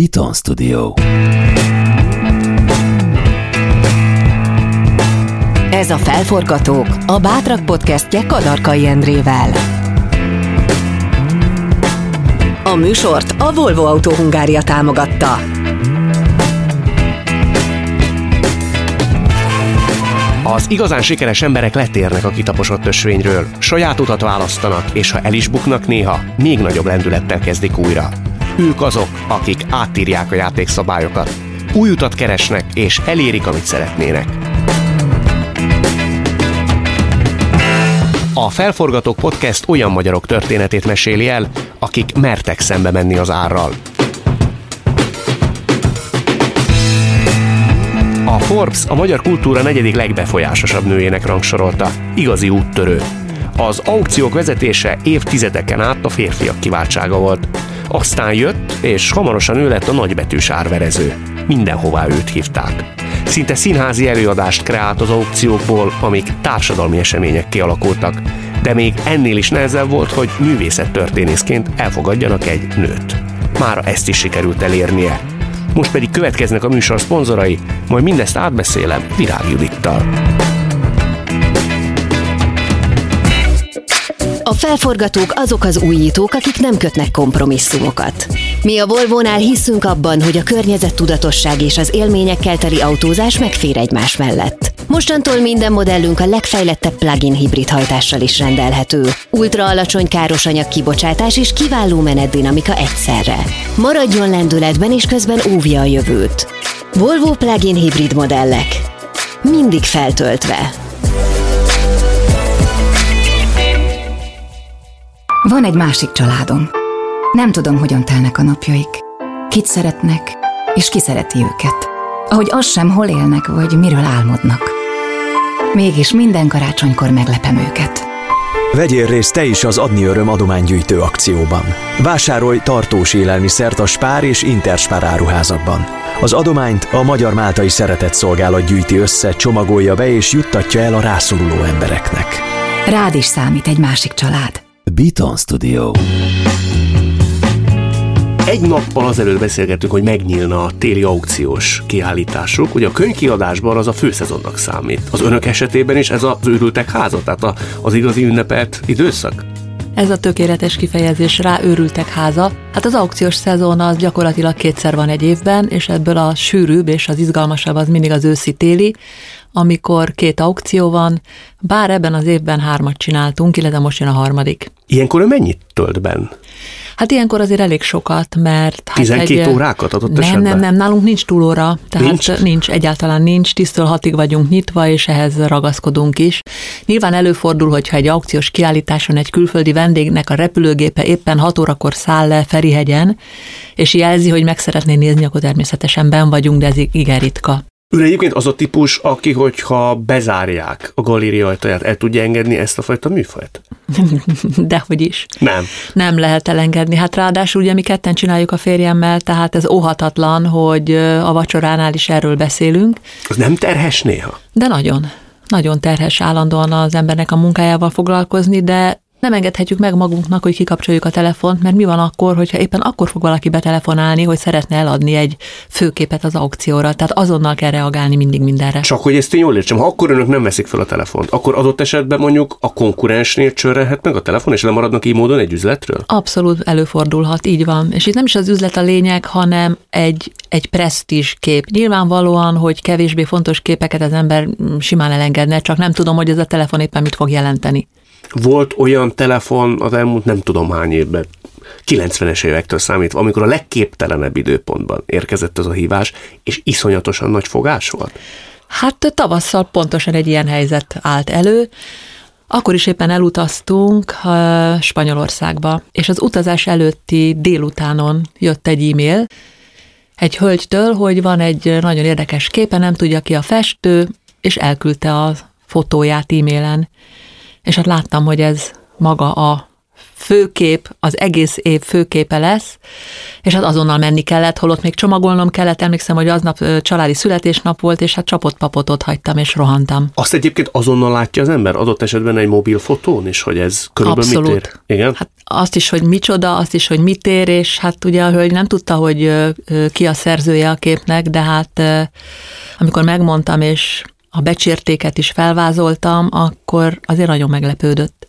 Beaton Studio. Ez a Felforgatók, a Bátrak podcastje Kadarkai Endrével. A műsort a Volvo Autó Hungária támogatta. Az igazán sikeres emberek letérnek a kitaposott ösvényről, saját utat választanak, és ha el is buknak néha, még nagyobb lendülettel kezdik újra. Ők azok, akik átírják a játékszabályokat, új utat keresnek, és elérik, amit szeretnének. A Felforgatók Podcast olyan magyarok történetét meséli el, akik mertek szembe menni az árral. A Forbes a magyar kultúra negyedik legbefolyásosabb nőjének rangsorolta. Igazi úttörő. Az aukciók vezetése évtizedeken át a férfiak kiváltsága volt. Aztán jött, és hamarosan ő lett a nagybetűs árverező. Mindenhová őt hívták. Szinte színházi előadást kreált az aukciókból, amik társadalmi események kialakultak. De még ennél is nehezebb volt, hogy művészettörténészként elfogadjanak egy nőt. Mára ezt is sikerült elérnie. Most pedig következnek a műsor szponzorai, majd mindezt átbeszélem Virág Judittal. A felforgatók azok az újítók, akik nem kötnek kompromisszumokat. Mi a Volvo-nál hiszünk abban, hogy a környezet tudatosság és az élményekkel teli autózás megfér egymás mellett. Mostantól minden modellünk a legfejlettebb plug-in hibrid hajtással is rendelhető. Ultra alacsony károsanyag kibocsátás és kiváló menetdinamika egyszerre. Maradjon lendületben és közben óvja a jövőt. Volvo plug-in hibrid modellek. Mindig feltöltve. Van egy másik családom. Nem tudom, hogyan telnek a napjaik. Kit szeretnek, és ki szereti őket. Ahogy az sem, hol élnek, vagy miről álmodnak. Mégis minden karácsonykor meglepem őket. Vegyél részt te is az Adni Öröm adománygyűjtő akcióban. Vásárolj tartós élelmiszert a Spár és Interspár áruházakban. Az adományt a Magyar Máltai Szeretett Szolgálat gyűjti össze, csomagolja be és juttatja el a rászoruló embereknek. Rád is számít egy másik család. Beaton Studio. Egy nappal azelőtt beszélgettünk, hogy megnyílna a téli aukciós kiállításuk. Ugye a könyvkiadásban az a főszezonnak számít. Az önök esetében is ez az őrültek háza, tehát az igazi ünnepelt időszak? Ez a tökéletes kifejezés rá őrültek háza. Hát az aukciós szezon az gyakorlatilag kétszer van egy évben, és ebből a sűrűbb és az izgalmasabb az mindig az őszi-téli, amikor két aukció van, bár ebben az évben hármat csináltunk, illetve most jön a harmadik. Ilyenkor ő mennyit tölt benn? Hát ilyenkor azért elég sokat, mert... Hát 12 egy, órákat adott nem, esetben? Nem, nem, nálunk nincs túlóra, tehát nincs? nincs, egyáltalán nincs, 10 hatig vagyunk nyitva, és ehhez ragaszkodunk is. Nyilván előfordul, hogyha egy aukciós kiállításon egy külföldi vendégnek a repülőgépe éppen 6 órakor száll le Ferihegyen, és jelzi, hogy meg szeretné nézni, akkor természetesen ben vagyunk, de ez igen ritka. Ön egyébként az a típus, aki, hogyha bezárják a galéria ajtaját, el tudja engedni ezt a fajta műfajt? Dehogy is. Nem. Nem lehet elengedni. Hát ráadásul ugye mi ketten csináljuk a férjemmel, tehát ez óhatatlan, hogy a vacsoránál is erről beszélünk. Az nem terhes néha? De nagyon. Nagyon terhes állandóan az embernek a munkájával foglalkozni, de nem engedhetjük meg magunknak, hogy kikapcsoljuk a telefont, mert mi van akkor, hogyha éppen akkor fog valaki betelefonálni, hogy szeretne eladni egy főképet az aukcióra. Tehát azonnal kell reagálni mindig mindenre. Csak hogy ezt én jól értsem, ha akkor önök nem veszik fel a telefont, akkor adott esetben mondjuk a konkurensnél csörrehet meg a telefon, és lemaradnak így módon egy üzletről? Abszolút előfordulhat, így van. És itt nem is az üzlet a lényeg, hanem egy, egy presztízs kép. Nyilvánvalóan, hogy kevésbé fontos képeket az ember simán elengedne, csak nem tudom, hogy ez a telefon éppen mit fog jelenteni. Volt olyan telefon az elmúlt nem tudom hány évben, 90-es évektől számítva, amikor a legképtelenebb időpontban érkezett ez a hívás, és iszonyatosan nagy fogás volt? Hát tavasszal pontosan egy ilyen helyzet állt elő. Akkor is éppen elutaztunk uh, Spanyolországba, és az utazás előtti délutánon jött egy e-mail egy hölgytől, hogy van egy nagyon érdekes képe, nem tudja ki a festő, és elküldte a fotóját e-mailen és hát láttam, hogy ez maga a főkép, az egész év főképe lesz, és hát azonnal menni kellett, holott még csomagolnom kellett, emlékszem, hogy aznap családi születésnap volt, és hát csapott papot ott hagytam, és rohantam. Azt egyébként azonnal látja az ember, adott esetben egy mobil fotón is, hogy ez körülbelül Abszolút. mit ér? Igen? Hát azt is, hogy micsoda, azt is, hogy mit ér, és hát ugye a hölgy nem tudta, hogy ki a szerzője a képnek, de hát amikor megmondtam, és a becsértéket is felvázoltam, akkor azért nagyon meglepődött.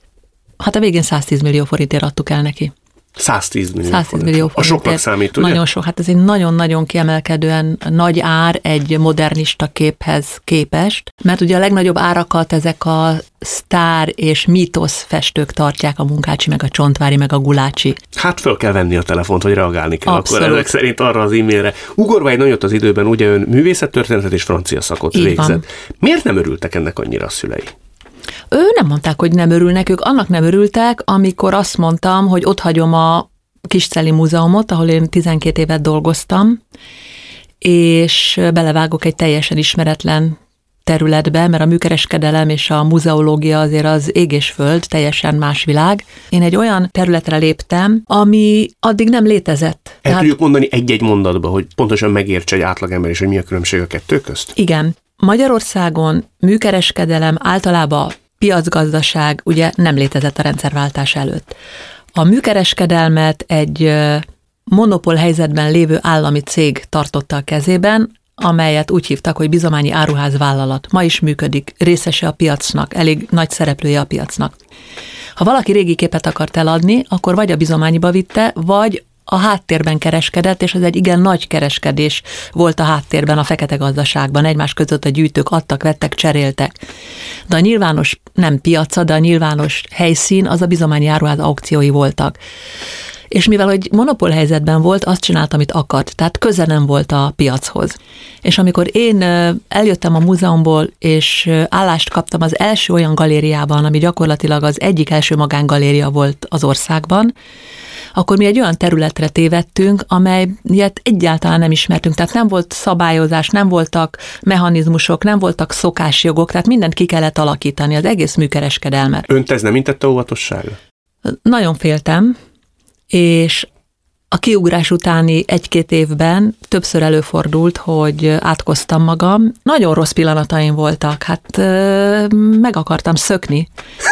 Hát a végén 110 millió forintért adtuk el neki. 110 millió 110 forint. millió forint. A soknak számít, ugye? Nagyon sok. Hát ez egy nagyon-nagyon kiemelkedően nagy ár egy modernista képhez képest, mert ugye a legnagyobb árakat ezek a sztár és mítosz festők tartják, a Munkácsi, meg a Csontvári, meg a Gulácsi. Hát föl kell venni a telefont, hogy reagálni kell Abszolút. akkor ezek szerint arra az e-mailre. Ugorva egy nagyot az időben, ugye ön művészettörténetet és francia szakot Így végzett. van. Miért nem örültek ennek annyira a szülei? Ő nem mondták, hogy nem örülnek, ők annak nem örültek, amikor azt mondtam, hogy ott hagyom a Kisceli Múzeumot, ahol én 12 évet dolgoztam, és belevágok egy teljesen ismeretlen területbe, mert a műkereskedelem és a muzeológia azért az ég és föld, teljesen más világ. Én egy olyan területre léptem, ami addig nem létezett. El tudjuk mondani egy-egy mondatba, hogy pontosan megértse egy átlagember is, hogy mi a különbség a kettő közt? Igen. Magyarországon műkereskedelem általában piacgazdaság ugye nem létezett a rendszerváltás előtt. A műkereskedelmet egy monopól helyzetben lévő állami cég tartotta a kezében, amelyet úgy hívtak, hogy bizományi áruház vállalat. Ma is működik, részese a piacnak, elég nagy szereplője a piacnak. Ha valaki régi képet akart eladni, akkor vagy a bizományiba vitte, vagy a háttérben kereskedett, és ez egy igen nagy kereskedés volt a háttérben, a fekete gazdaságban. Egymás között a gyűjtők adtak, vettek, cseréltek. De a nyilvános, nem piaca, de a nyilvános helyszín, az a bizományi áruház aukciói voltak. És mivel, hogy monopól helyzetben volt, azt csinált, amit akart, tehát köze nem volt a piachoz. És amikor én eljöttem a múzeumból, és állást kaptam az első olyan galériában, ami gyakorlatilag az egyik első magángaléria volt az országban, akkor mi egy olyan területre tévedtünk, amelyet egyáltalán nem ismertünk. Tehát nem volt szabályozás, nem voltak mechanizmusok, nem voltak szokásjogok, tehát mindent ki kellett alakítani, az egész műkereskedelmet. Önt ez nem intette óvatosságra? Nagyon féltem, és a kiugrás utáni egy-két évben többször előfordult, hogy átkoztam magam. Nagyon rossz pillanataim voltak, hát meg akartam szökni.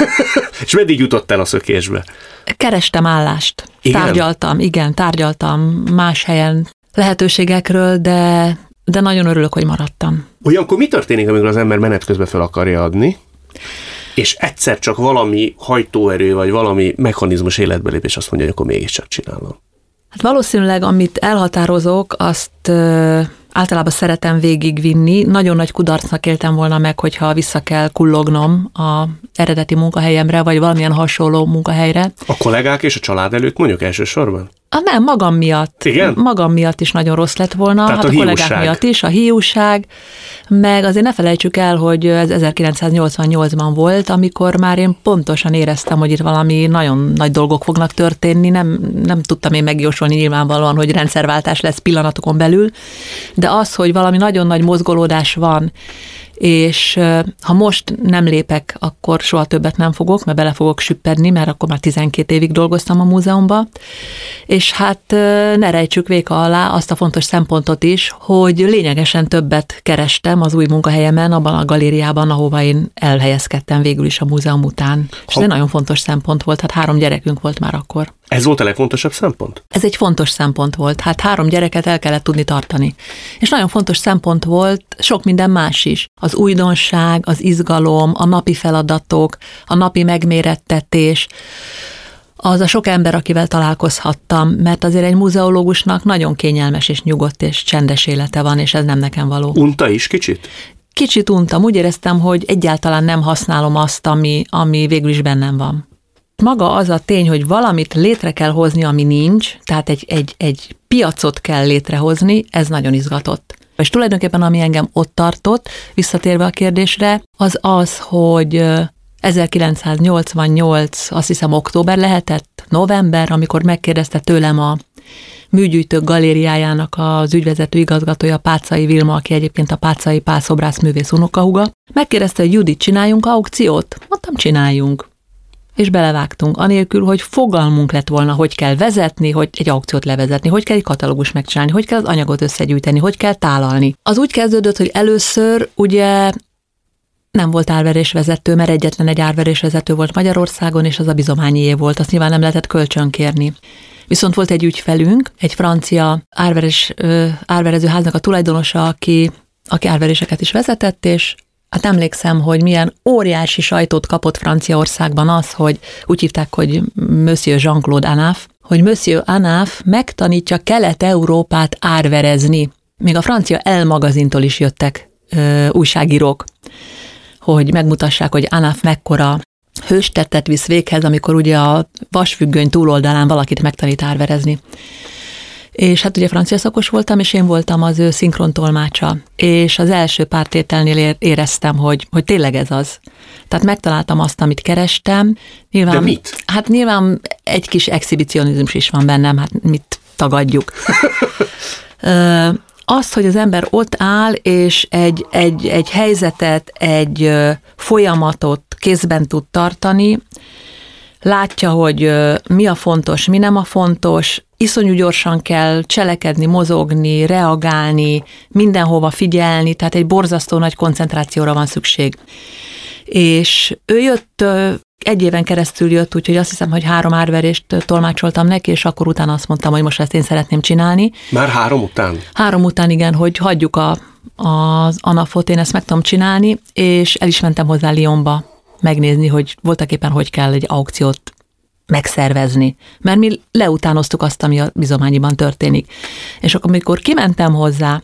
És meddig jutott el a szökésbe? Kerestem állást. Igen? Tárgyaltam, igen, tárgyaltam más helyen lehetőségekről, de, de nagyon örülök, hogy maradtam. Olyankor mi történik, amikor az ember menet közben fel akarja adni, és egyszer csak valami hajtóerő, vagy valami mechanizmus életbelépés azt mondja, hogy akkor mégiscsak csinálom. Hát valószínűleg, amit elhatározok, azt ö, általában szeretem végigvinni. Nagyon nagy kudarcnak éltem volna meg, hogyha vissza kell kullognom a eredeti munkahelyemre, vagy valamilyen hasonló munkahelyre. A kollégák és a család előtt mondjuk elsősorban? Ah, nem, magam miatt. Igen? Magam miatt is nagyon rossz lett volna. Tehát hát a a, kollégák hiúság. miatt is, a hiúság, meg azért ne felejtsük el, hogy ez 1988-ban volt, amikor már én pontosan éreztem, hogy itt valami nagyon nagy dolgok fognak történni. Nem, nem tudtam én megjósolni nyilvánvalóan, hogy rendszerváltás lesz pillanatokon belül, de az, hogy valami nagyon nagy mozgolódás van, és ha most nem lépek, akkor soha többet nem fogok, mert bele fogok süppedni, mert akkor már 12 évig dolgoztam a múzeumban, és hát ne rejtsük véka alá azt a fontos szempontot is, hogy lényegesen többet kerestem az új munkahelyemen, abban a galériában, ahova én elhelyezkedtem végül is a múzeum után. És ez egy nagyon fontos szempont volt, hát három gyerekünk volt már akkor. Ez volt a legfontosabb szempont? Ez egy fontos szempont volt. Hát három gyereket el kellett tudni tartani. És nagyon fontos szempont volt sok minden más is. Az újdonság, az izgalom, a napi feladatok, a napi megmérettetés, az a sok ember, akivel találkozhattam, mert azért egy muzeológusnak nagyon kényelmes és nyugodt és csendes élete van, és ez nem nekem való. Unta is kicsit? Kicsit untam, úgy éreztem, hogy egyáltalán nem használom azt, ami, ami végül is bennem van. Maga az a tény, hogy valamit létre kell hozni, ami nincs, tehát egy, egy, egy piacot kell létrehozni, ez nagyon izgatott. És tulajdonképpen ami engem ott tartott, visszatérve a kérdésre, az az, hogy ö, 1988, azt hiszem október lehetett, november, amikor megkérdezte tőlem a műgyűjtők galériájának az ügyvezető igazgatója Pácai Vilma, aki egyébként a Pácai Pászobrász művész unokahuga, megkérdezte, hogy Judit, csináljunk aukciót? Mondtam, csináljunk. És belevágtunk, anélkül, hogy fogalmunk lett volna, hogy kell vezetni, hogy egy aukciót levezetni, hogy kell egy katalógus megcsinálni, hogy kell az anyagot összegyűjteni, hogy kell tálalni. Az úgy kezdődött, hogy először ugye nem volt árverésvezető, mert egyetlen egy árverésvezető volt Magyarországon, és az a bizományié volt, azt nyilván nem lehetett kölcsönkérni. Viszont volt egy ügyfelünk, egy francia árveres, árverezőháznak a tulajdonosa, aki, aki árveréseket is vezetett, és Hát emlékszem, hogy milyen óriási sajtót kapott Franciaországban az, hogy úgy hívták, hogy Monsieur Jean-Claude Anaf, hogy Monsieur Anaf megtanítja Kelet-Európát árverezni. Még a francia El magazintól is jöttek ö, újságírók, hogy megmutassák, hogy Anaf mekkora hőstettet visz véghez, amikor ugye a vasfüggöny túloldalán valakit megtanít árverezni. És hát ugye francia szakos voltam, és én voltam az ő szinkrontolmácsa. És az első pár tételnél éreztem, hogy, hogy tényleg ez az. Tehát megtaláltam azt, amit kerestem. Nyilván, De mit? Hát nyilván egy kis exhibicionizmus is van bennem, hát mit tagadjuk. azt, hogy az ember ott áll, és egy, egy, egy helyzetet, egy folyamatot kézben tud tartani, látja, hogy mi a fontos, mi nem a fontos, iszonyú gyorsan kell cselekedni, mozogni, reagálni, mindenhova figyelni, tehát egy borzasztó nagy koncentrációra van szükség. És ő jött, egy éven keresztül jött, úgyhogy azt hiszem, hogy három árverést tolmácsoltam neki, és akkor utána azt mondtam, hogy most ezt én szeretném csinálni. Már három után? Három után, igen, hogy hagyjuk a, az anafot, én ezt meg tudom csinálni, és el is mentem hozzá Lyonba megnézni, hogy voltak éppen hogy kell egy aukciót megszervezni, mert mi leutánoztuk azt, ami a bizományiban történik. És akkor, amikor kimentem hozzá,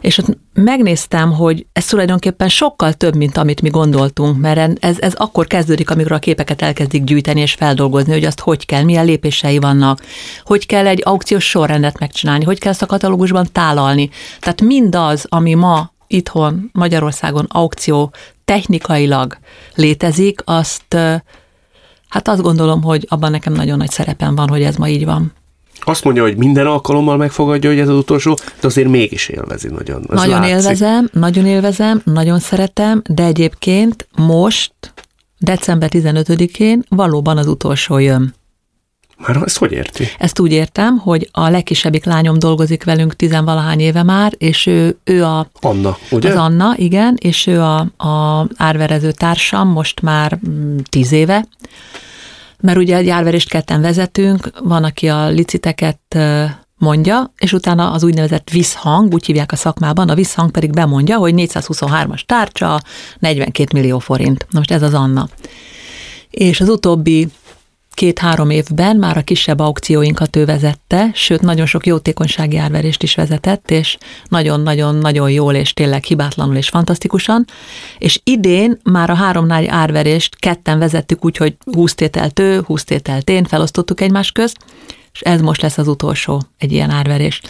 és ott megnéztem, hogy ez tulajdonképpen sokkal több, mint amit mi gondoltunk, mert ez, ez akkor kezdődik, amikor a képeket elkezdik gyűjteni és feldolgozni, hogy azt hogy kell, milyen lépései vannak, hogy kell egy aukciós sorrendet megcsinálni, hogy kell ezt a katalógusban tálalni. Tehát mindaz, ami ma itthon Magyarországon aukció technikailag létezik, azt hát azt gondolom, hogy abban nekem nagyon nagy szerepem van, hogy ez ma így van. Azt mondja, hogy minden alkalommal megfogadja, hogy ez az utolsó, de azért mégis élvezi nagyon. Ez nagyon látszik. élvezem, nagyon élvezem, nagyon szeretem, de egyébként most, december 15-én valóban az utolsó jön. Már ezt hogy érti? Ezt úgy értem, hogy a legkisebbik lányom dolgozik velünk tizenvalahány éve már, és ő, ő a... Anna, ugye? Az Anna, igen, és ő a, a árverező társam most már mm, tíz éve, mert ugye egy árverést ketten vezetünk, van, aki a liciteket mondja, és utána az úgynevezett visszhang, úgy hívják a szakmában, a visszhang pedig bemondja, hogy 423-as tárcsa, 42 millió forint. Na most ez az Anna. És az utóbbi két-három évben már a kisebb aukcióinkat ő vezette, sőt, nagyon sok jótékonysági árverést is vezetett, és nagyon-nagyon-nagyon jól, és tényleg hibátlanul és fantasztikusan. És idén már a három nagy árverést ketten vezettük úgy, hogy 20 tételt ő, 20 tételt én, felosztottuk egymás közt, és ez most lesz az utolsó egy ilyen árverés.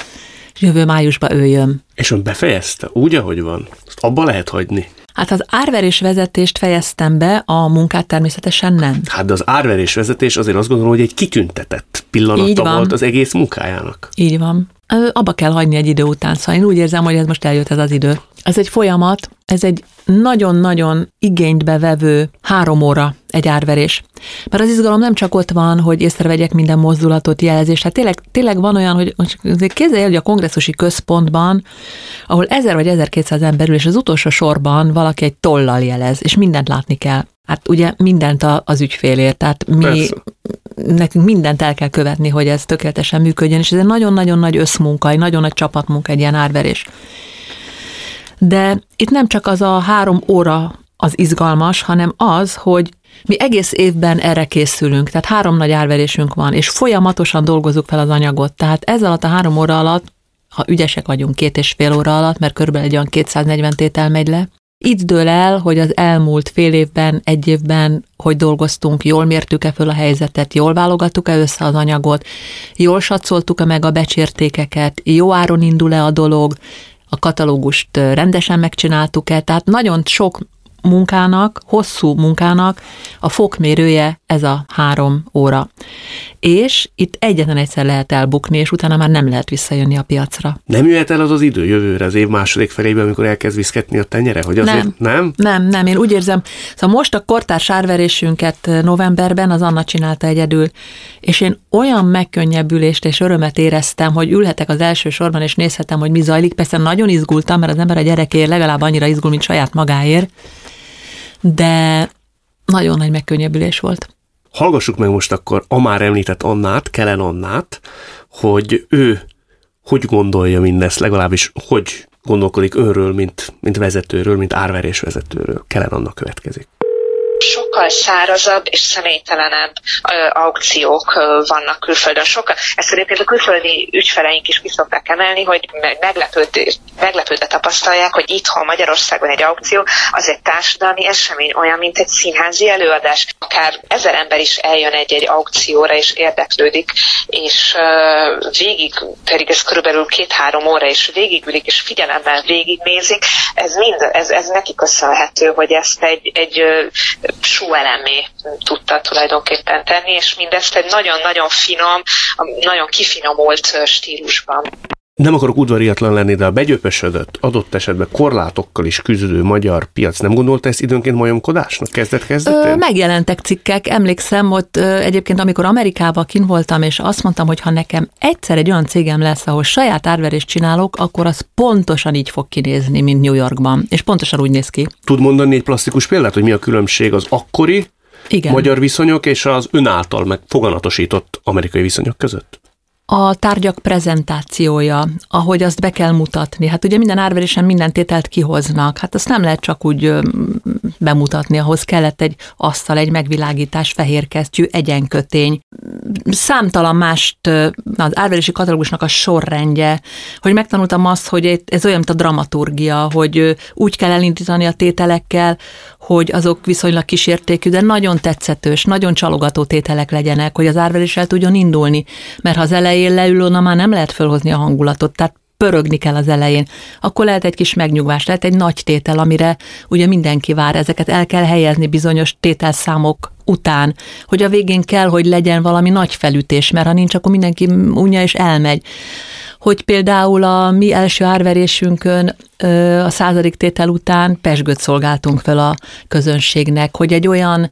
És jövő májusban ő jön. És ön befejezte, úgy, ahogy van? Azt abba lehet hagyni. Hát az árverés vezetést fejeztem be, a munkát természetesen nem. Hát de az árverés vezetés azért azt gondolom, hogy egy kitüntetett pillanata volt az egész munkájának. Így van. Abba kell hagyni egy idő után, szóval én úgy érzem, hogy ez most eljött ez az idő. Ez egy folyamat, ez egy nagyon-nagyon igénybe vevő három óra egy árverés. Mert az izgalom nem csak ott van, hogy észrevegyek minden mozdulatot, jelzést. Hát tényleg, tényleg van olyan, hogy képzelj hogy a kongresszusi központban, ahol 1000 vagy 1200 ember ül, és az utolsó sorban valaki egy tollal jelez, és mindent látni kell. Hát ugye mindent az ügyfélért, tehát mi, Persze. nekünk mindent el kell követni, hogy ez tökéletesen működjön, és ez egy nagyon-nagyon nagy összmunka, egy nagyon nagy csapatmunka, egy ilyen árverés. De itt nem csak az a három óra az izgalmas, hanem az, hogy mi egész évben erre készülünk, tehát három nagy árverésünk van, és folyamatosan dolgozunk fel az anyagot. Tehát ez alatt a három óra alatt, ha ügyesek vagyunk két és fél óra alatt, mert körülbelül egy olyan 240 tétel megy le, itt dől el, hogy az elmúlt fél évben, egy évben, hogy dolgoztunk, jól mértük-e föl a helyzetet, jól válogattuk-e össze az anyagot, jól satszoltuk-e meg a becsértékeket, jó áron indul-e a dolog, a katalógust rendesen megcsináltuk-e, tehát nagyon sok munkának, hosszú munkának a fokmérője ez a három óra. És itt egyetlen egyszer lehet elbukni, és utána már nem lehet visszajönni a piacra. Nem jöhet el az az idő jövőre, az év második felében, amikor elkezd viszketni a tenyere? Hogy azért nem, nem? Nem, nem, én úgy érzem, szóval most a kortárs árverésünket novemberben az Anna csinálta egyedül, és én olyan megkönnyebbülést és örömet éreztem, hogy ülhetek az első sorban, és nézhetem, hogy mi zajlik. Persze nagyon izgultam, mert az ember a gyerekért legalább annyira izgul, mint saját magáért, de nagyon nagy megkönnyebbülés volt. Hallgassuk meg most akkor a már említett Annát, Kellen Annát, hogy ő hogy gondolja mindezt, legalábbis hogy gondolkodik önről, mint, mint vezetőről, mint árverés vezetőről. Kellen Anna következik sokkal szárazabb és személytelenebb aukciók vannak külföldön. Sokkal, ezt egyébként a külföldi ügyfeleink is kiszokták emelni, hogy meglepődve, meglepődve tapasztalják, hogy itthon Magyarországon egy aukció az egy társadalmi esemény, olyan, mint egy színházi előadás. Akár ezer ember is eljön egy-egy aukcióra és érdeklődik, és uh, végig, pedig ez körülbelül két-három óra, és végigülik, és figyelemmel végignézik, ez mind, ez, ez neki köszönhető, hogy ezt egy, egy súelemé tudta tulajdonképpen tenni, és mindezt egy nagyon-nagyon finom, nagyon kifinomult stílusban. Nem akarok udvariatlan lenni, de a begyöpösödött, adott esetben korlátokkal is küzdő magyar piac nem gondolta ezt időnként majomkodásnak kezdet kezdetén? Megjelentek cikkek, emlékszem, hogy egyébként amikor Amerikában kin voltam, és azt mondtam, hogy ha nekem egyszer egy olyan cégem lesz, ahol saját árverést csinálok, akkor az pontosan így fog kinézni, mint New Yorkban. És pontosan úgy néz ki. Tud mondani egy plastikus példát, hogy mi a különbség az akkori igen. magyar viszonyok és az ön által meg foganatosított amerikai viszonyok között? A tárgyak prezentációja, ahogy azt be kell mutatni. Hát ugye minden árverésen minden tételt kihoznak, hát azt nem lehet csak úgy bemutatni, ahhoz kellett egy asztal, egy megvilágítás, fehér kesztyű, egyenkötény. Számtalan mást az árverési katalógusnak a sorrendje, hogy megtanultam azt, hogy ez olyan, mint a dramaturgia, hogy úgy kell elindítani a tételekkel, hogy azok viszonylag kísértékű, de nagyon tetszetős, nagyon csalogató tételek legyenek, hogy az árveréssel tudjon indulni. Mert ha az elején leül, onnan már nem lehet fölhozni a hangulatot. Tehát pörögni kell az elején. Akkor lehet egy kis megnyugvás, lehet egy nagy tétel, amire ugye mindenki vár, ezeket el kell helyezni bizonyos tételszámok után, hogy a végén kell, hogy legyen valami nagy felütés, mert ha nincs, akkor mindenki unja és elmegy hogy például a mi első árverésünkön a századik tétel után pesgőt szolgáltunk fel a közönségnek, hogy egy olyan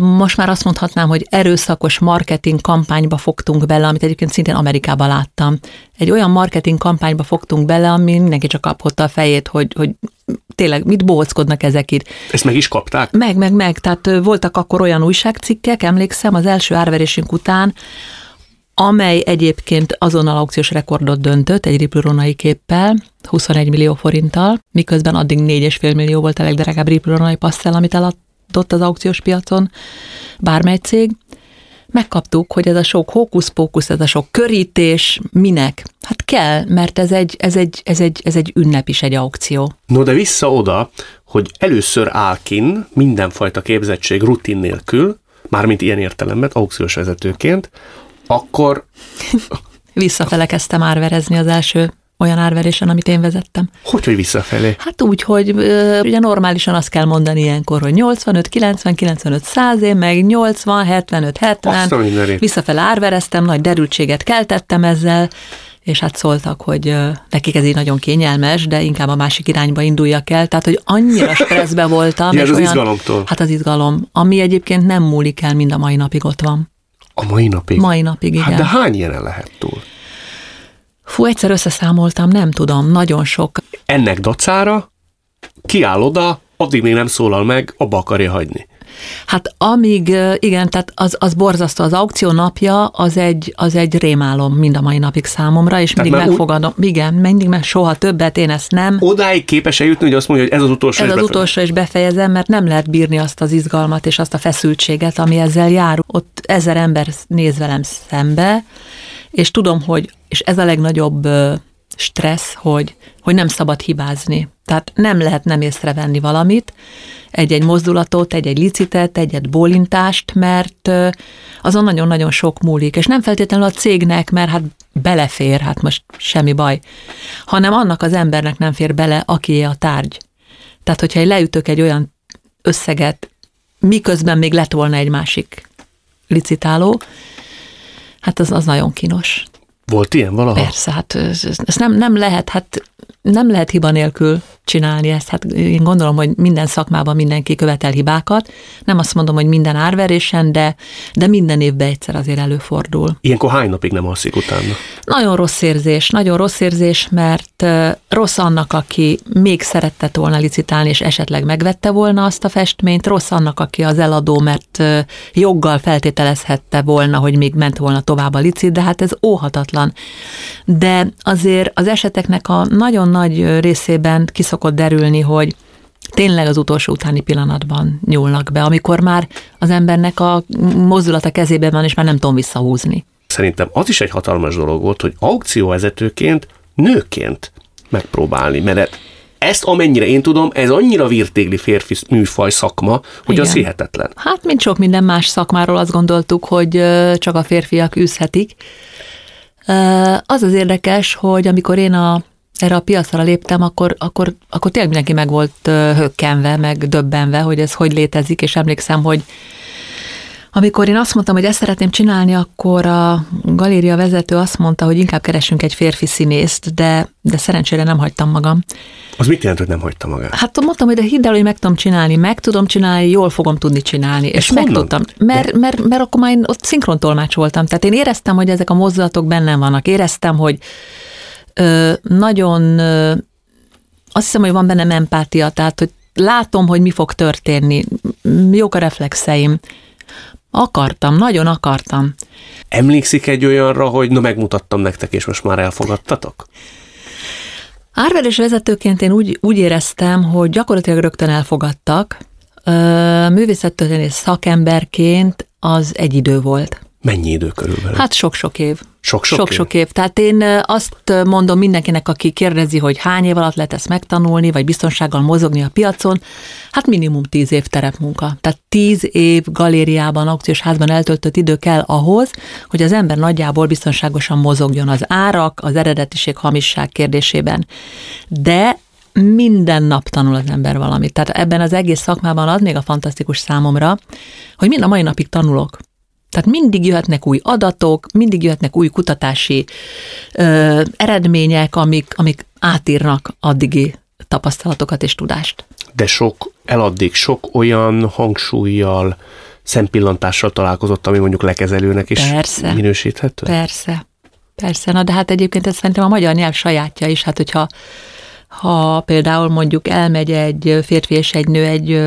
most már azt mondhatnám, hogy erőszakos marketing kampányba fogtunk bele, amit egyébként szintén Amerikában láttam. Egy olyan marketing kampányba fogtunk bele, ami mindenki csak kaphotta a fejét, hogy, hogy tényleg mit bóckodnak ezek itt. Ezt meg is kapták? Meg, meg, meg. Tehát voltak akkor olyan újságcikkek, emlékszem, az első árverésünk után, amely egyébként azonnal aukciós rekordot döntött egy ripluronai képpel, 21 millió forinttal, miközben addig 4,5 millió volt a legdrágább ripluronai passzel, amit eladott az aukciós piacon bármely cég. Megkaptuk, hogy ez a sok hókusz-pókusz, ez a sok körítés, minek? Hát kell, mert ez egy, ez egy, ez egy, ez egy ünnep is, egy aukció. No, de vissza oda, hogy először áll kin mindenfajta képzettség rutin nélkül, mármint ilyen értelemben, aukciós vezetőként, akkor... Visszafele kezdtem árverezni az első olyan árverésen, amit én vezettem. Hogy, hogy visszafelé? Hát úgy, hogy ugye normálisan azt kell mondani ilyenkor, hogy 85, 90, 95, 100, én meg 80, 75, 70. Visszafele árvereztem, nagy derültséget keltettem ezzel, és hát szóltak, hogy nekik ez így nagyon kényelmes, de inkább a másik irányba induljak el, tehát hogy annyira stresszbe voltam. ja, és az olyan, izgalomtól. Hát az izgalom, ami egyébként nem múlik el, mind a mai napig ott van. A mai napig? Mai napig, igen. Hát de hány ilyen lehet túl? Fú, egyszer összeszámoltam, nem tudom, nagyon sok. Ennek dacára kiáll oda, addig még nem szólal meg, abba akarja hagyni. Hát amíg, igen, tehát az, az borzasztó, az aukció napja az egy, az egy rémálom mind a mai napig számomra, és mindig megfogadom, úgy... igen, mindig meg soha többet, én ezt nem. Odáig képes eljutni, hogy azt mondja, hogy ez az utolsó Ez az utolsó, és befejezem, mert nem lehet bírni azt az izgalmat és azt a feszültséget, ami ezzel jár. Ott ezer ember néz velem szembe, és tudom, hogy, és ez a legnagyobb stressz, hogy, hogy nem szabad hibázni. Tehát nem lehet nem észrevenni valamit, egy-egy mozdulatot, egy-egy licitet, egy-egy bólintást, mert azon nagyon-nagyon sok múlik. És nem feltétlenül a cégnek, mert hát belefér, hát most semmi baj, hanem annak az embernek nem fér bele, aki a tárgy. Tehát, hogyha leütök egy olyan összeget, miközben még lett volna egy másik licitáló, hát az, az nagyon kínos. Volt ilyen valaha? Persze, hát ezt nem, nem lehet, hát nem lehet hiba nélkül csinálni ezt. Hát én gondolom, hogy minden szakmában mindenki követel hibákat. Nem azt mondom, hogy minden árverésen, de, de minden évben egyszer azért előfordul. Ilyenkor hány napig nem alszik utána? Nagyon rossz érzés, nagyon rossz érzés, mert rossz annak, aki még szerette volna licitálni, és esetleg megvette volna azt a festményt, rossz annak, aki az eladó, mert joggal feltételezhette volna, hogy még ment volna tovább a licit, de hát ez óhatatlan. De azért az eseteknek a nagyon nagy részében kiszokott derülni, hogy tényleg az utolsó utáni pillanatban nyúlnak be, amikor már az embernek a mozdulata kezében van, és már nem tudom visszahúzni. Szerintem az is egy hatalmas dolog volt, hogy aukcióvezetőként, nőként megpróbálni, mert ezt amennyire én tudom, ez annyira virtégli férfi műfaj szakma, hogy Igen. az hihetetlen. Hát, mint sok minden más szakmáról azt gondoltuk, hogy csak a férfiak űzhetik. Az az érdekes, hogy amikor én a erre a piacra léptem, akkor, akkor, akkor tényleg mindenki meg volt hökkenve, meg döbbenve, hogy ez hogy létezik, és emlékszem, hogy amikor én azt mondtam, hogy ezt szeretném csinálni, akkor a galéria vezető azt mondta, hogy inkább keresünk egy férfi színészt, de, de szerencsére nem hagytam magam. Az mit jelent, hogy nem hagytam magam? Hát mondtam, hogy de hidd el, hogy meg tudom csinálni, meg tudom csinálni, jól fogom tudni csinálni. Ezt és meg tudtam. Mert, mert, mert akkor már én ott szinkrontolmács voltam. Tehát én éreztem, hogy ezek a mozdulatok bennem vannak. Éreztem, hogy nagyon, azt hiszem, hogy van bennem empátia, tehát, hogy látom, hogy mi fog történni, jók a reflexeim. Akartam, nagyon akartam. Emlékszik egy olyanra, hogy na megmutattam nektek, és most már elfogadtatok? Árverés vezetőként én úgy, úgy éreztem, hogy gyakorlatilag rögtön elfogadtak. Művészettörténész szakemberként az egy idő volt. Mennyi idő körülbelül? Hát sok-sok év. Sok-sok, sok év. év. Tehát én azt mondom mindenkinek, aki kérdezi, hogy hány év alatt lehet ezt megtanulni, vagy biztonsággal mozogni a piacon, hát minimum tíz év terepmunka. Tehát tíz év galériában, aukciós házban eltöltött idő kell ahhoz, hogy az ember nagyjából biztonságosan mozogjon az árak, az eredetiség, hamisság kérdésében. De minden nap tanul az ember valamit. Tehát ebben az egész szakmában az még a fantasztikus számomra, hogy mind a mai napig tanulok. Tehát mindig jöhetnek új adatok, mindig jöhetnek új kutatási ö, eredmények, amik, amik átírnak addigi tapasztalatokat és tudást. De sok, eladdig sok olyan hangsúlyjal, szempillantással találkozott, ami mondjuk lekezelőnek is persze, minősíthető? Persze, persze. Na de hát egyébként ez szerintem a magyar nyelv sajátja is, hát hogyha ha például mondjuk elmegy egy férfi és egy nő egy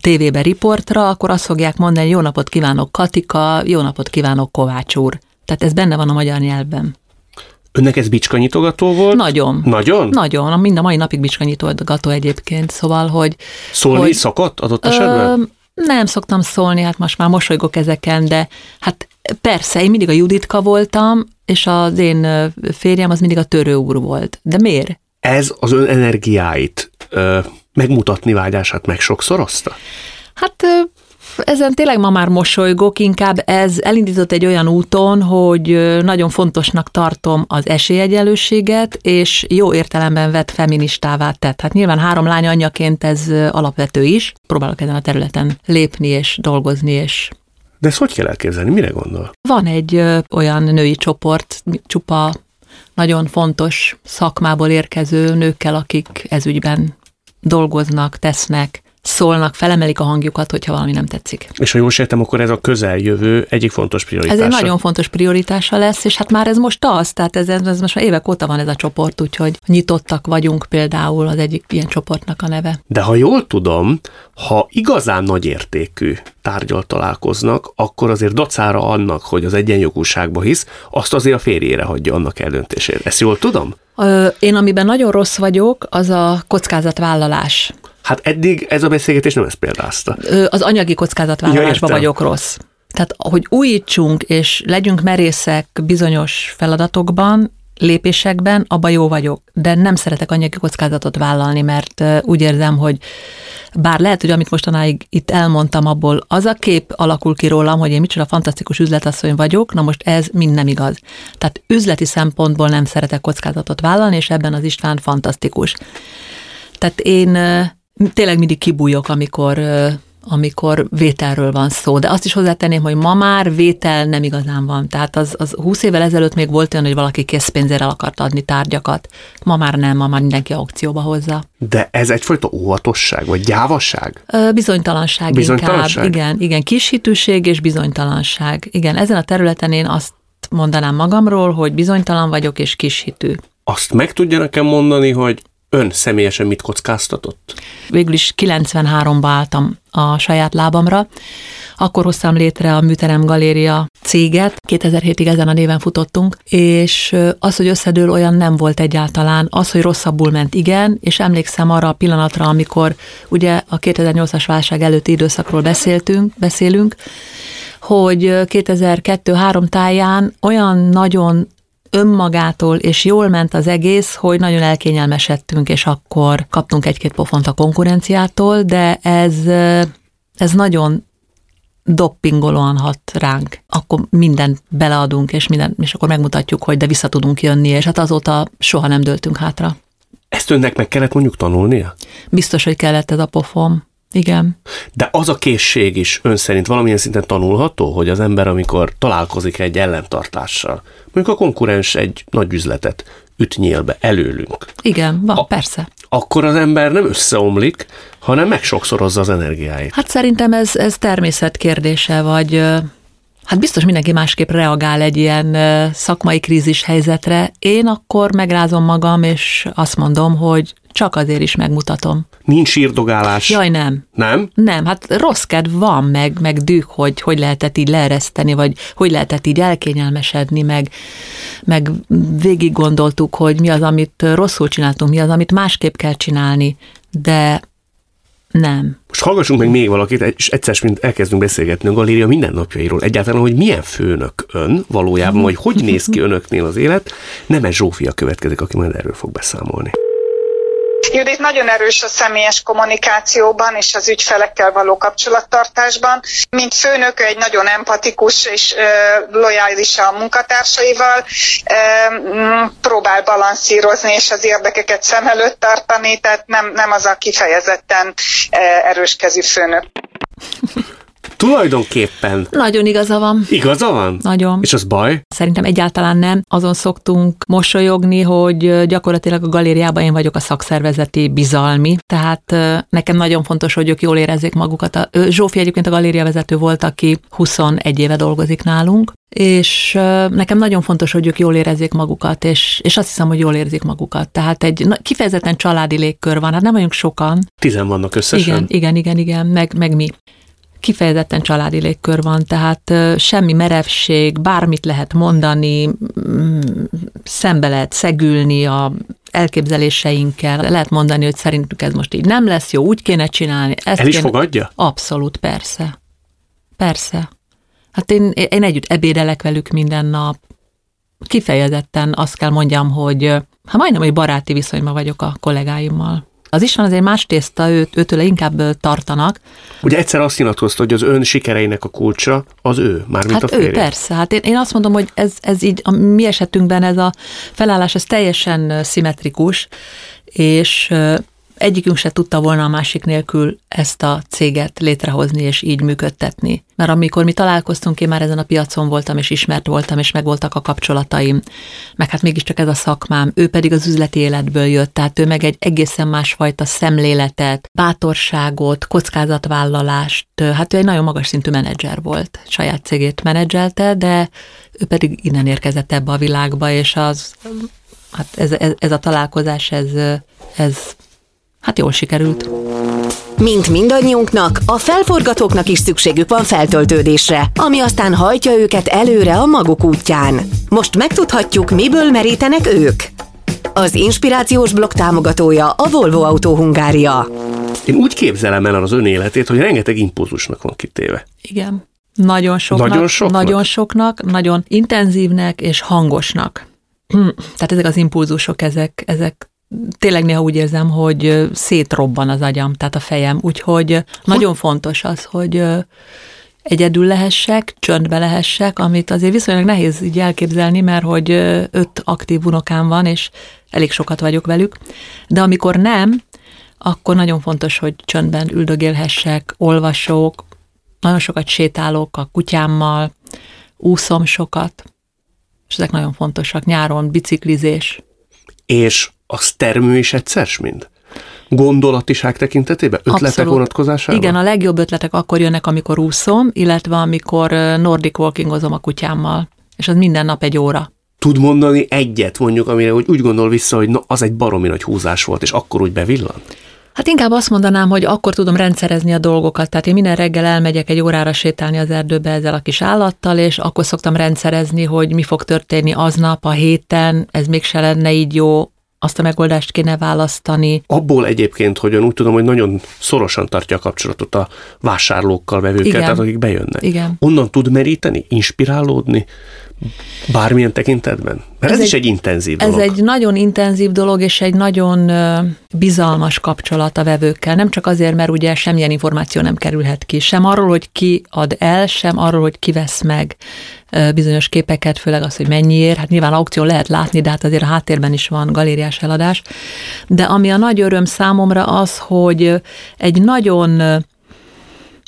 tévébe riportra, akkor azt fogják mondani, jó napot kívánok Katika, jó napot kívánok Kovács úr. Tehát ez benne van a magyar nyelvben. Önnek ez bicskanyitogató volt? Nagyon. Nagyon? Nagyon. Mind a mai napig bicskanyitogató egyébként, szóval, hogy... Szólni hogy, szokott adott esetben? Ö, nem szoktam szólni, hát most már mosolygok ezeken, de hát persze, én mindig a Juditka voltam, és az én férjem az mindig a törő úr volt. De miért? Ez az ön energiáit ö, megmutatni vágyását meg sokszorozta? Hát ezen tényleg ma már mosolygok, inkább ez elindított egy olyan úton, hogy nagyon fontosnak tartom az esélyegyelőséget, és jó értelemben vett feministává tett. Hát nyilván három lány anyjaként ez alapvető is. Próbálok ezen a területen lépni és dolgozni, és de ezt hogy kell elképzelni? Mire gondol? Van egy ö, olyan női csoport, csupa nagyon fontos szakmából érkező nőkkel, akik ezügyben dolgoznak, tesznek, szólnak, felemelik a hangjukat, hogyha valami nem tetszik. És ha jól sejtem, akkor ez a közeljövő egyik fontos prioritása. Ez egy nagyon fontos prioritása lesz, és hát már ez most az, tehát ez, ez most már évek óta van ez a csoport, úgyhogy nyitottak vagyunk például az egyik ilyen csoportnak a neve. De ha jól tudom, ha igazán nagy értékű tárgyal találkoznak, akkor azért dacára annak, hogy az egyenjogúságba hisz, azt azért a férjére hagyja annak eldöntését. Ezt jól tudom? Én amiben nagyon rossz vagyok, az a kockázatvállalás. Hát eddig ez a beszélgetés nem ezt példázta. Az anyagi kockázatvállalásban ja, vagyok rossz. Tehát, hogy újítsunk és legyünk merészek bizonyos feladatokban, lépésekben, abba jó vagyok, de nem szeretek anyagi kockázatot vállalni, mert úgy érzem, hogy bár lehet, hogy amit mostanáig itt elmondtam, abból az a kép alakul ki rólam, hogy én micsoda fantasztikus üzletasszony vagyok, na most ez mind nem igaz. Tehát üzleti szempontból nem szeretek kockázatot vállalni, és ebben az István fantasztikus. Tehát én Tényleg mindig kibújok, amikor amikor vételről van szó. De azt is hozzátenném, hogy ma már vétel nem igazán van. Tehát az, az 20 évvel ezelőtt még volt olyan, hogy valaki készpénzzel akart adni tárgyakat. Ma már nem, ma már mindenki aukcióba hozza. De ez egyfajta óvatosság, vagy gyávasság? Bizonytalanság, bizonytalanság inkább. Igen, igen, kishitűség és bizonytalanság. Igen, ezen a területen én azt mondanám magamról, hogy bizonytalan vagyok és kishitű. Azt meg tudja nekem mondani, hogy ön személyesen mit kockáztatott? Végül is 93-ba álltam a saját lábamra. Akkor hoztam létre a Műterem Galéria céget, 2007-ig ezen a néven futottunk, és az, hogy összedől olyan nem volt egyáltalán, az, hogy rosszabbul ment, igen, és emlékszem arra a pillanatra, amikor ugye a 2008-as válság előtti időszakról beszéltünk, beszélünk, hogy 2002-3 táján olyan nagyon önmagától, és jól ment az egész, hogy nagyon elkényelmesedtünk, és akkor kaptunk egy-két pofont a konkurenciától, de ez, ez nagyon doppingolóan hat ránk. Akkor mindent beleadunk, és, minden, és akkor megmutatjuk, hogy de vissza tudunk jönni, és hát azóta soha nem döltünk hátra. Ezt önnek meg kellett mondjuk tanulnia? Biztos, hogy kellett ez a pofom. Igen. De az a készség is ön szerint valamilyen szinten tanulható, hogy az ember, amikor találkozik egy ellentartással, mondjuk a konkurens egy nagy üzletet üt nyílbe előlünk. Igen, van, a, persze. Akkor az ember nem összeomlik, hanem megsokszorozza az energiáit. Hát szerintem ez, ez természet kérdése, vagy Hát biztos mindenki másképp reagál egy ilyen szakmai krízis helyzetre. Én akkor megrázom magam, és azt mondom, hogy csak azért is megmutatom. Nincs sírdogálás. Jaj, nem. Nem? Nem, hát rossz kedv van, meg, meg düh, hogy hogy lehetett így leereszteni, vagy hogy lehetett így elkényelmesedni, meg, meg végig gondoltuk, hogy mi az, amit rosszul csináltunk, mi az, amit másképp kell csinálni, de nem. Most hallgassunk meg még valakit, és egyszer, mint elkezdünk beszélgetni a galéria mindennapjairól. Egyáltalán, hogy milyen főnök ön valójában, vagy hogy néz ki önöknél az élet. Nemes Zsófia következik, aki majd erről fog beszámolni. Judit nagyon erős a személyes kommunikációban és az ügyfelekkel való kapcsolattartásban. Mint főnök egy nagyon empatikus és lojális a munkatársaival, próbál balanszírozni és az érdekeket szem előtt tartani, tehát nem, nem az a kifejezetten erős kezű főnök. Tulajdonképpen. Nagyon igaza van. Igaza van? Nagyon. És az baj? Szerintem egyáltalán nem. Azon szoktunk mosolyogni, hogy gyakorlatilag a galériában én vagyok a szakszervezeti bizalmi, tehát nekem nagyon fontos, hogy ők jól érezzék magukat. Zsófi egyébként a galéria vezető volt, aki 21 éve dolgozik nálunk, és nekem nagyon fontos, hogy ők jól érezzék magukat, és, és azt hiszem, hogy jól érzik magukat. Tehát egy na, kifejezetten családi légkör van, hát nem vagyunk sokan. Tizen vannak összesen? Igen, igen, igen, igen, meg, meg mi kifejezetten családi légkör van, tehát semmi merevség, bármit lehet mondani, mm, szembe lehet szegülni a elképzeléseinkkel, lehet mondani, hogy szerintük ez most így nem lesz jó, úgy kéne csinálni. Ezt El is kéne... fogadja? Abszolút, persze. Persze. Hát én, én együtt ebédelek velük minden nap. Kifejezetten azt kell mondjam, hogy hát majdnem, hogy baráti viszonyban vagyok a kollégáimmal. Az is van azért más tészta, őt, őtől inkább tartanak. Ugye egyszer azt nyilatkozta, hogy az ön sikereinek a kulcsa az ő, mármint hát a férje. ő, persze. Hát én, én azt mondom, hogy ez, ez így, a mi esetünkben ez a felállás, ez teljesen szimmetrikus, és egyikünk se tudta volna a másik nélkül ezt a céget létrehozni és így működtetni. Mert amikor mi találkoztunk, én már ezen a piacon voltam, és ismert voltam, és megvoltak a kapcsolataim, meg hát mégiscsak ez a szakmám, ő pedig az üzleti életből jött, tehát ő meg egy egészen másfajta szemléletet, bátorságot, kockázatvállalást, hát ő egy nagyon magas szintű menedzser volt, saját cégét menedzselte, de ő pedig innen érkezett ebbe a világba, és az, hát ez, ez, ez a találkozás, ez, ez hát jól sikerült. Mint mindannyiunknak, a felforgatóknak is szükségük van feltöltődésre, ami aztán hajtja őket előre a maguk útján. Most megtudhatjuk, miből merítenek ők. Az inspirációs blog támogatója a Volvo Autó Hungária. Én úgy képzelem el az ön életét, hogy rengeteg impulzusnak van kitéve. Igen. Nagyon soknak, nagyon soknak, nagyon, soknak, nagyon intenzívnek és hangosnak. Tehát ezek az impulzusok, ezek, ezek tényleg néha úgy érzem, hogy szétrobban az agyam, tehát a fejem, úgyhogy nagyon fontos az, hogy egyedül lehessek, csöndbe lehessek, amit azért viszonylag nehéz így elképzelni, mert hogy öt aktív unokám van, és elég sokat vagyok velük, de amikor nem, akkor nagyon fontos, hogy csöndben üldögélhessek, olvasok, nagyon sokat sétálok a kutyámmal, úszom sokat, és ezek nagyon fontosak. Nyáron biciklizés. És az termő is egyszer mind? Gondolatiság tekintetében? Ötletek Abszolút. vonatkozásában? Igen, a legjobb ötletek akkor jönnek, amikor úszom, illetve amikor Nordic walkingozom a kutyámmal, és az minden nap egy óra tud mondani egyet mondjuk, amire hogy úgy gondol vissza, hogy na, az egy baromi nagy húzás volt, és akkor úgy bevillan? Hát inkább azt mondanám, hogy akkor tudom rendszerezni a dolgokat. Tehát én minden reggel elmegyek egy órára sétálni az erdőbe ezzel a kis állattal, és akkor szoktam rendszerezni, hogy mi fog történni aznap, a héten, ez mégse lenne így jó, azt a megoldást kéne választani. Abból egyébként, hogy úgy tudom, hogy nagyon szorosan tartja a kapcsolatot a vásárlókkal, vevőkkel, Igen. tehát akik bejönnek. Igen. Onnan tud meríteni, inspirálódni, Bármilyen tekintetben? Mert ez, ez is egy, egy intenzív dolog. Ez egy nagyon intenzív dolog, és egy nagyon bizalmas kapcsolat a vevőkkel. Nem csak azért, mert ugye semmilyen információ nem kerülhet ki. Sem arról, hogy ki ad el, sem arról, hogy ki vesz meg bizonyos képeket, főleg az, hogy mennyiért. Hát nyilván aukció lehet látni, de hát azért a háttérben is van galériás eladás. De ami a nagy öröm számomra az, hogy egy nagyon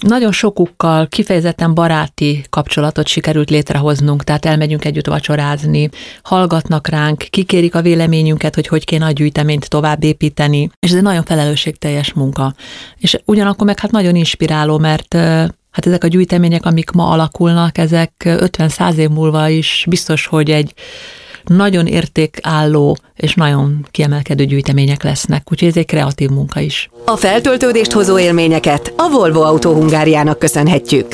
nagyon sokukkal kifejezetten baráti kapcsolatot sikerült létrehoznunk, tehát elmegyünk együtt vacsorázni, hallgatnak ránk, kikérik a véleményünket, hogy hogy kéne a gyűjteményt tovább építeni, és ez egy nagyon felelősségteljes munka. És ugyanakkor meg hát nagyon inspiráló, mert hát ezek a gyűjtemények, amik ma alakulnak, ezek 50-100 év múlva is biztos, hogy egy nagyon értékálló és nagyon kiemelkedő gyűjtemények lesznek, úgyhogy ez egy kreatív munka is. A feltöltődést hozó élményeket a Volvo Autó Hungáriának köszönhetjük.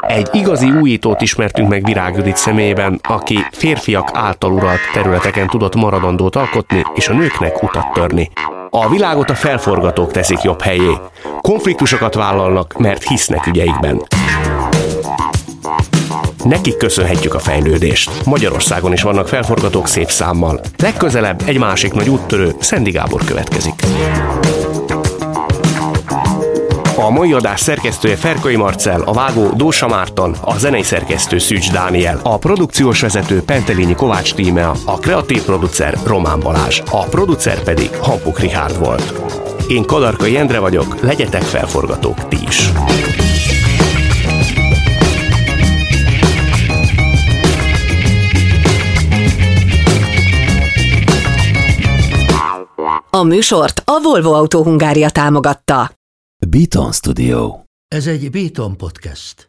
Egy igazi újítót ismertünk meg Virág Judit személyében, aki férfiak által uralt területeken tudott maradandót alkotni, és a nőknek utat törni. A világot a felforgatók teszik jobb helyé. Konfliktusokat vállalnak, mert hisznek ügyeikben. Nekik köszönhetjük a fejlődést. Magyarországon is vannak felforgatók szép számmal. Legközelebb egy másik nagy úttörő, Szendi Gábor következik. A mai adás szerkesztője Ferkai Marcel, a vágó Dósa Márton, a zenei szerkesztő Szűcs Dániel, a produkciós vezető Pentelényi Kovács Tímea, a kreatív producer Román Balázs, a producer pedig Hampuk Richard volt. Én Kadarkai Endre vagyok, legyetek felforgatók ti is! A műsort a Volvo Autó Hungária támogatta. Beaton Studio. Ez egy Beaton podcast.